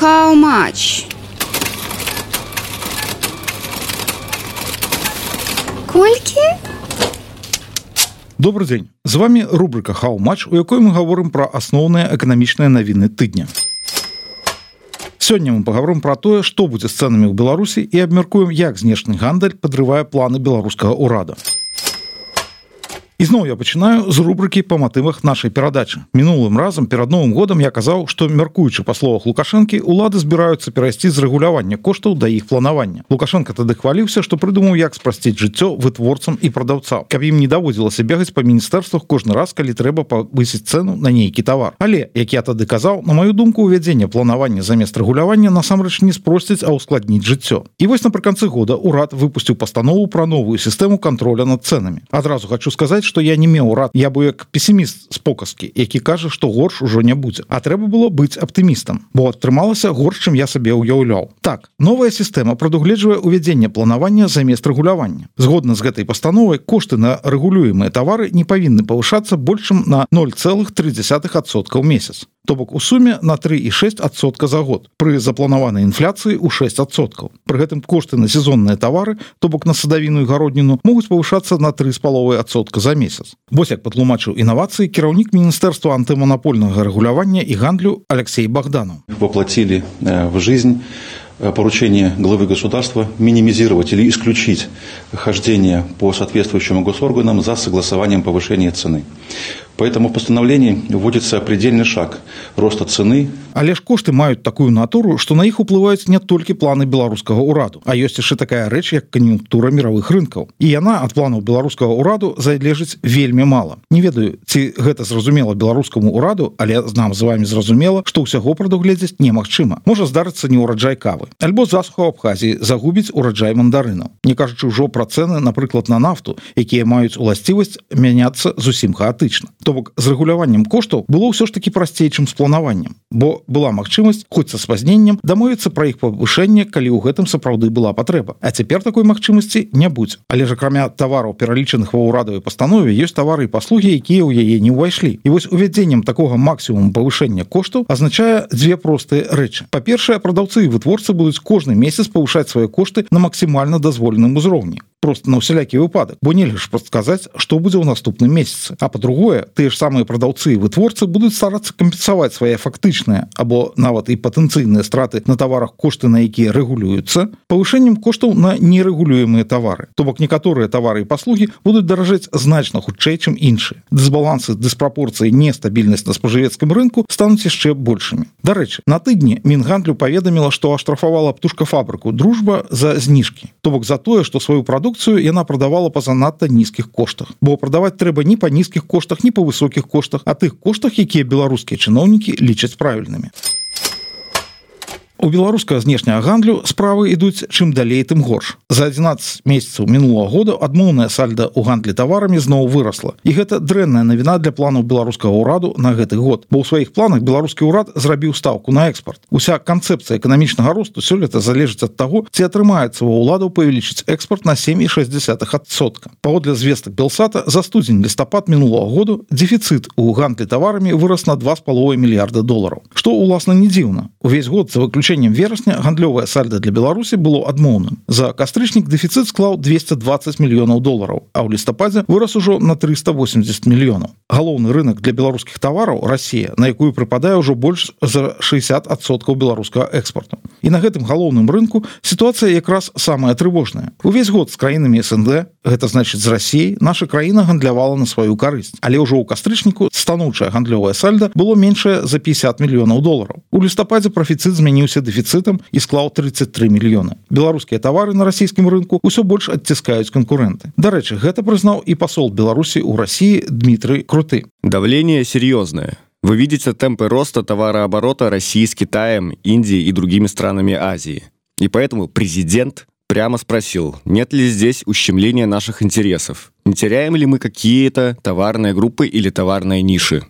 How much? Колькі? Добрый дзень з вами рубрика хау-матч у якой мы гаворым пра асноўныя эканамічныя навіны тыдня Сёння мы паговорым пра тое што будзе з цэнамі ў беларусі і абмяркуем як знешні гандаль падрывае планы беларускага ўрада ізноў я пачынаю з рубрыкі па матывах нашай перадачы мінулым разам перад новым годам я казаў што мяркуючы па словах лукашэнкі улады збіраюцца перайсці з рэгулявання коштаў да іх планавання лукашенко тады хваліўся што прыдумаў як спрасціць жыццё вытворцам і прадаўцам каб ім не даводзілася бегаць па міністэрствах кожны раз калі трэба павысіць цэну на нейкі тавар але як я тады казаў на маю думку увядзення планавання замест рэгулявання насамрэч не спросціць а ускладніць жыццё. І вось напрыканцы года урад выпусціў пастанову пра новую сістэму контроля над цэнамі. Адразу хочу сказаць сказаць что я не меў рад. Я бы як пессіміст з показкі які кажа что горш ужо не будзе. А трэба было быць аптымістам бо атрымалася горш чым я сабе ўяўляў. Так новая сістэма прадугледжвае увядзенне планавання замест рэгулявання. Згодна з гэтай пастановай кошты на рэгулюемыя тавары не павінны павышацца большым на 0,3соткаў месяц то бок у суме на 3,6сотка за год. Пры запланаванай інфляцыі ў 6соткаў пры гэтым кошты на сезонныя тавары то бок на садавіную гародніну могуць павышацца на три з паловайсотка за месяц. Вось як патлумачыў інавацыі кіраўнік міністэрства антыманапольнага рэгулявання і гандлю Алексей богданов. Воплотили э, в жизнь э, поручение главы государства минимизировать или исключить хождение по соответствующим госорганам за согласованием повышения цены. Поэтому в постановлении вводится предельный шаг роста цены. Але ж кошты маюць такую натуру, што на іх уплываюць не толькі планы беларускага ўраду, а ёсць яшчэ такая рэч, як кан'юнктура мировых рынкаў. І яна ад планаў беларускага ўраду залежыць вельмі мала. Не ведаю, ці гэта зразумела беларускаму ўраду, але нам з вами зразумела, што ўсяго прадугледзець немагчыма. Можа здарыцца не ўраджай кавы. Альбо засуху абхазіі загубіць ураджай мандарынаў. Не кажучы ўжо пра цэны, напрыклад, на нафту, якія маюць уласцівасць мяняцца зусім хаатычна то бок з рэгуляваннем коштаў было ўсё ж таки прасцей чым з планаваннем бо была магчымасць хоць са спазненнем дамовіцца пра іх павышэнне калі ў гэтым сапраўды была патрэба а цяпер такой магчымасці не будзе. Але ж акрамя тавараў пералічаных ва ўрадавай пастанове ёсць тавары і паслугі якія ў яе не ўвайшлі. І вось увядзеннем такога максімуму павышэння коштаў азначае дзве простыя рэчы. Па-першае прадаўцы і вытворцы будуць кожны месяц павышаць свае кошты на максімальна дазволеным узроўні просто на ўсялякі выпадак. Бо нельга ж прадказаць што будзе ў наступным месяцы. А по-другое тыя ж самыя прадаўцы і вытворцы будуць старацца кампенсаваць свае фактычныя або нават і патэнцыйныя страты на таварах кошты на якія рэгулююцца павышэннем коштаў на нерэгулюемыя тавары. То бок некаторыя тавары і паслугі будуць даражаць значна хутчэй чым іншыя. Дысбалансы дыспрапорцыі нестабільнасць на спажывецкім рынку стануць яшчэ большымі. Дарэчы на тыдні мінгандлю паведаміла што аштрафавала птушкафабрыку дружба за зніжкі то бок за тое што сваю прадукцыю яна прадавала па занадта нізкіх коштах. Бо прадаваць трэба не па нізкіх коштах не па высокіх коштах. А тых коштах якія беларускія чыноўнікі лічаць правільнымі У беларускага знешняга гандлю справы ідуць чым далей тым горш. За 11 месяцаў мінулого года адмоўная сальда ў гандлі таварамі зноў вырасла. І гэта дрэнная навіна для планаў беларускага ўраду на гэты год. Бо ў сваіх планах беларускі ўрад зрабіў стаўку на экспорт уся канцэпцыя эканамічнага росту сёлета залежыць ад таго ці атрымаецца ва ўладу павялічыць экспорт на 7,6сотка паводле звестак белсата за студзень лістапад мінулого году дефіцыт у гандлі таварамі вырас на два з паловай мільярда долараў. Што уласна не дзіўна. Увесь год за выключ заключэннем верасня гандлёвая сальда для беларусі было адмоўным. За кастрычнік дэфіцыт склаў 220 мільёнаў долараў а ў лістападзе вырас ужо на 380 мільёнаў. Галоўны рынок для беларускіх тавараў Росія на якую прыпадае ўжо больш за 60соткаў беларускага экспорту і на гэтым галоўным рынку сітуацыя якраз самая трывожная. Увесь год з краінамі СНД гэта значыць з Росіі наша краіна гандлявала на сваю карысць. Але ўжо ў кастрычніку станоўчая гандлёвая сальда было меншае за 50 мільёнаў долараў. У лістападзе прафіцыт змяніўся дэфіцытам і склаў 33 мільёны. Беларускія тавары на расійскім рынку ўсё больш адціскаюць канкурэнты. Дарэчы гэта прызнаў і пасол беларусі ў рассіі Дмітрый круты. Давление серьезное вы видите темпы роста товарооборота россии с китаем индией и другими странами азии. И поэтому президент прямо спросил нет ли здесь ущемления наших интересов? Не теряем ли мы какие-то товарные группы или товарные ниши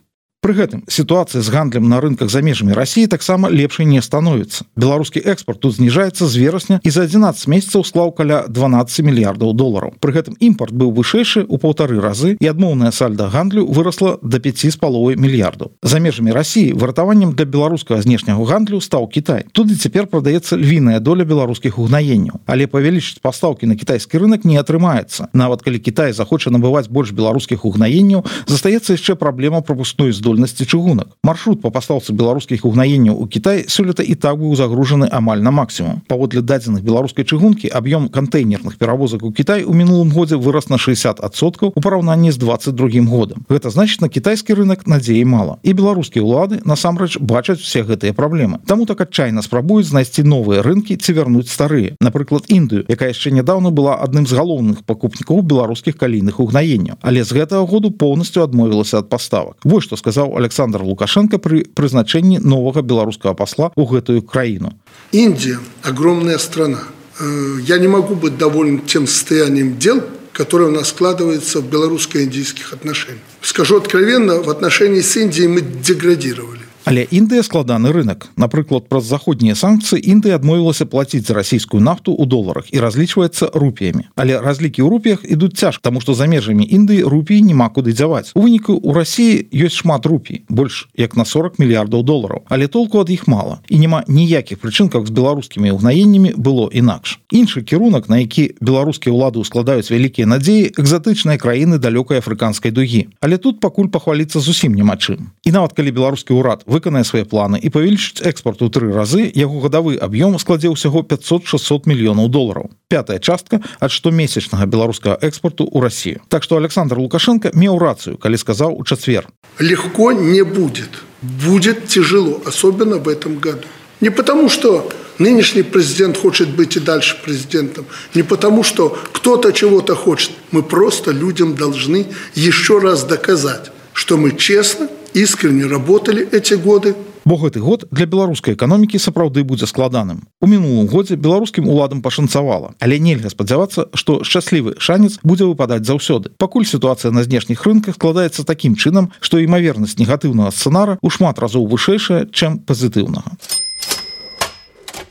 Пры гэтым сітуацыя з гандлем на рынках за межамі Росіі таксама лепшай не становіцца. Беларускі экспорт тут зніжаецца з верасня і за 11 месяцаў склаў каля 12 мільярдаў долараў. Пры гэтым імпорт быў вышэйшы ў паўтары разы і адмоўная сальда гандлю выросла да 5 з паловай мільярдаў. За межамі Росіі выратаваннем для беларускага знешняга гандлю стаў Кітай. Туды цяпер прадаецца львіная доля беларускіх угнаенняў, але павялічыць пастаўкі на кітайскі рынок не атрымаецца. Нават калі Кітай захоча набываць больш беларускіх угнаенняў, застаецца яшчэ праблема пропускной здольнасці чыгунак. Маршрут па пастаўцы беларускіх угнаенняў у Кітай сёлета і так быў загружаны амаль на максімум. Паводле дадзеных беларускай чыгункі аб'ём кантэйнерных перавозак у Кітай у мінулым годзе вырас на 60соткаў у параўнанні з 22 годам. Гэта значит на кітайскі рынок надзеі мала. І беларускія ўлады насамрэч бачаць все гэтыя праблемы. Таму так адчайна спрабуюць знайсці новыя рынкі ці вярнуць старыя. Напрыклад, Індыю, якая яшчэ нядаўна была адным з галоўных пакупнікоў беларускіх калійных угнаенняў. Але з гэтага году поўнасцю адмовілася ад паставак. Вось што сказаў Александр Лукашенко пры прызначэнні новага беларускага пасла ў гэтую краіну. Индия – огромная страна. Э, Я не могу быть доволен тем состоянием дел, которое у нас складывается в белорусско-индийских отношениях. Скажу откровенно, в отношении с Индией мы деградировали. Але Індыя складаны рынок. Напрыклад, праз заходнія санкцыі Індыя адмовілася плаціць за расійскую нафту ў доларах і разлічваецца рупіямі. Але разлікі ў рупіях ідуць цяж, таму што за межамі Індыі рупіі няма куды дзяваць. У выніку ў рассіі ёсць шмат рупій, больш як на 40 мільярдаў долараў, але толку ад іх мала і няма ніякіх прычынках з беларускімі ўгнаеннямі было інакш. Іншы кірунак, на які беларускія ўлады складаюць вялікія надзеі экзатычныя краіны далёкай афрыканскай дугі. Але тут пакуль пахваліцца зусім няма чым. І нават калі беларускі ўрад выканае свае планы і павялічыць экспорт у тры разы яго гадавы аб'ём складзе ўсяго 500-600 мільёнаў долараў пятая частка ад штомесячнага беларускага экспорту ў Росію Так што Александр лукашенко меў рацыю калі сказаў у чацвер Легко не будет. Будет тяжело, особенно в этом году. Не потому, что нынешний президент хочет быть и дальше президентом, не потому, что кто-то чего-то хочет. Мы просто людям должны еще раз доказать, что мы честно, искренне работали эти годы, Бо гэты год для беларускай эканомікі сапраўды будзе складаным. У мінулым годзе беларускім уладам пашанцавала, але нельга спадзявацца, што шчаслівы шанец будзе выпадаць заўсёды. Пакуль сітуацыя на знешніх рынках складаецца такім чынам, што імавернасць негатыўнага сцэнара ў шмат разоў вышэйшая, чым пазітыўнага.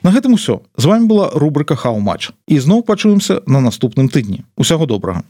На гэтым усё з вами была рубрика хау-матч і зноў пачуемся на наступным тыдні. Усяго добрага.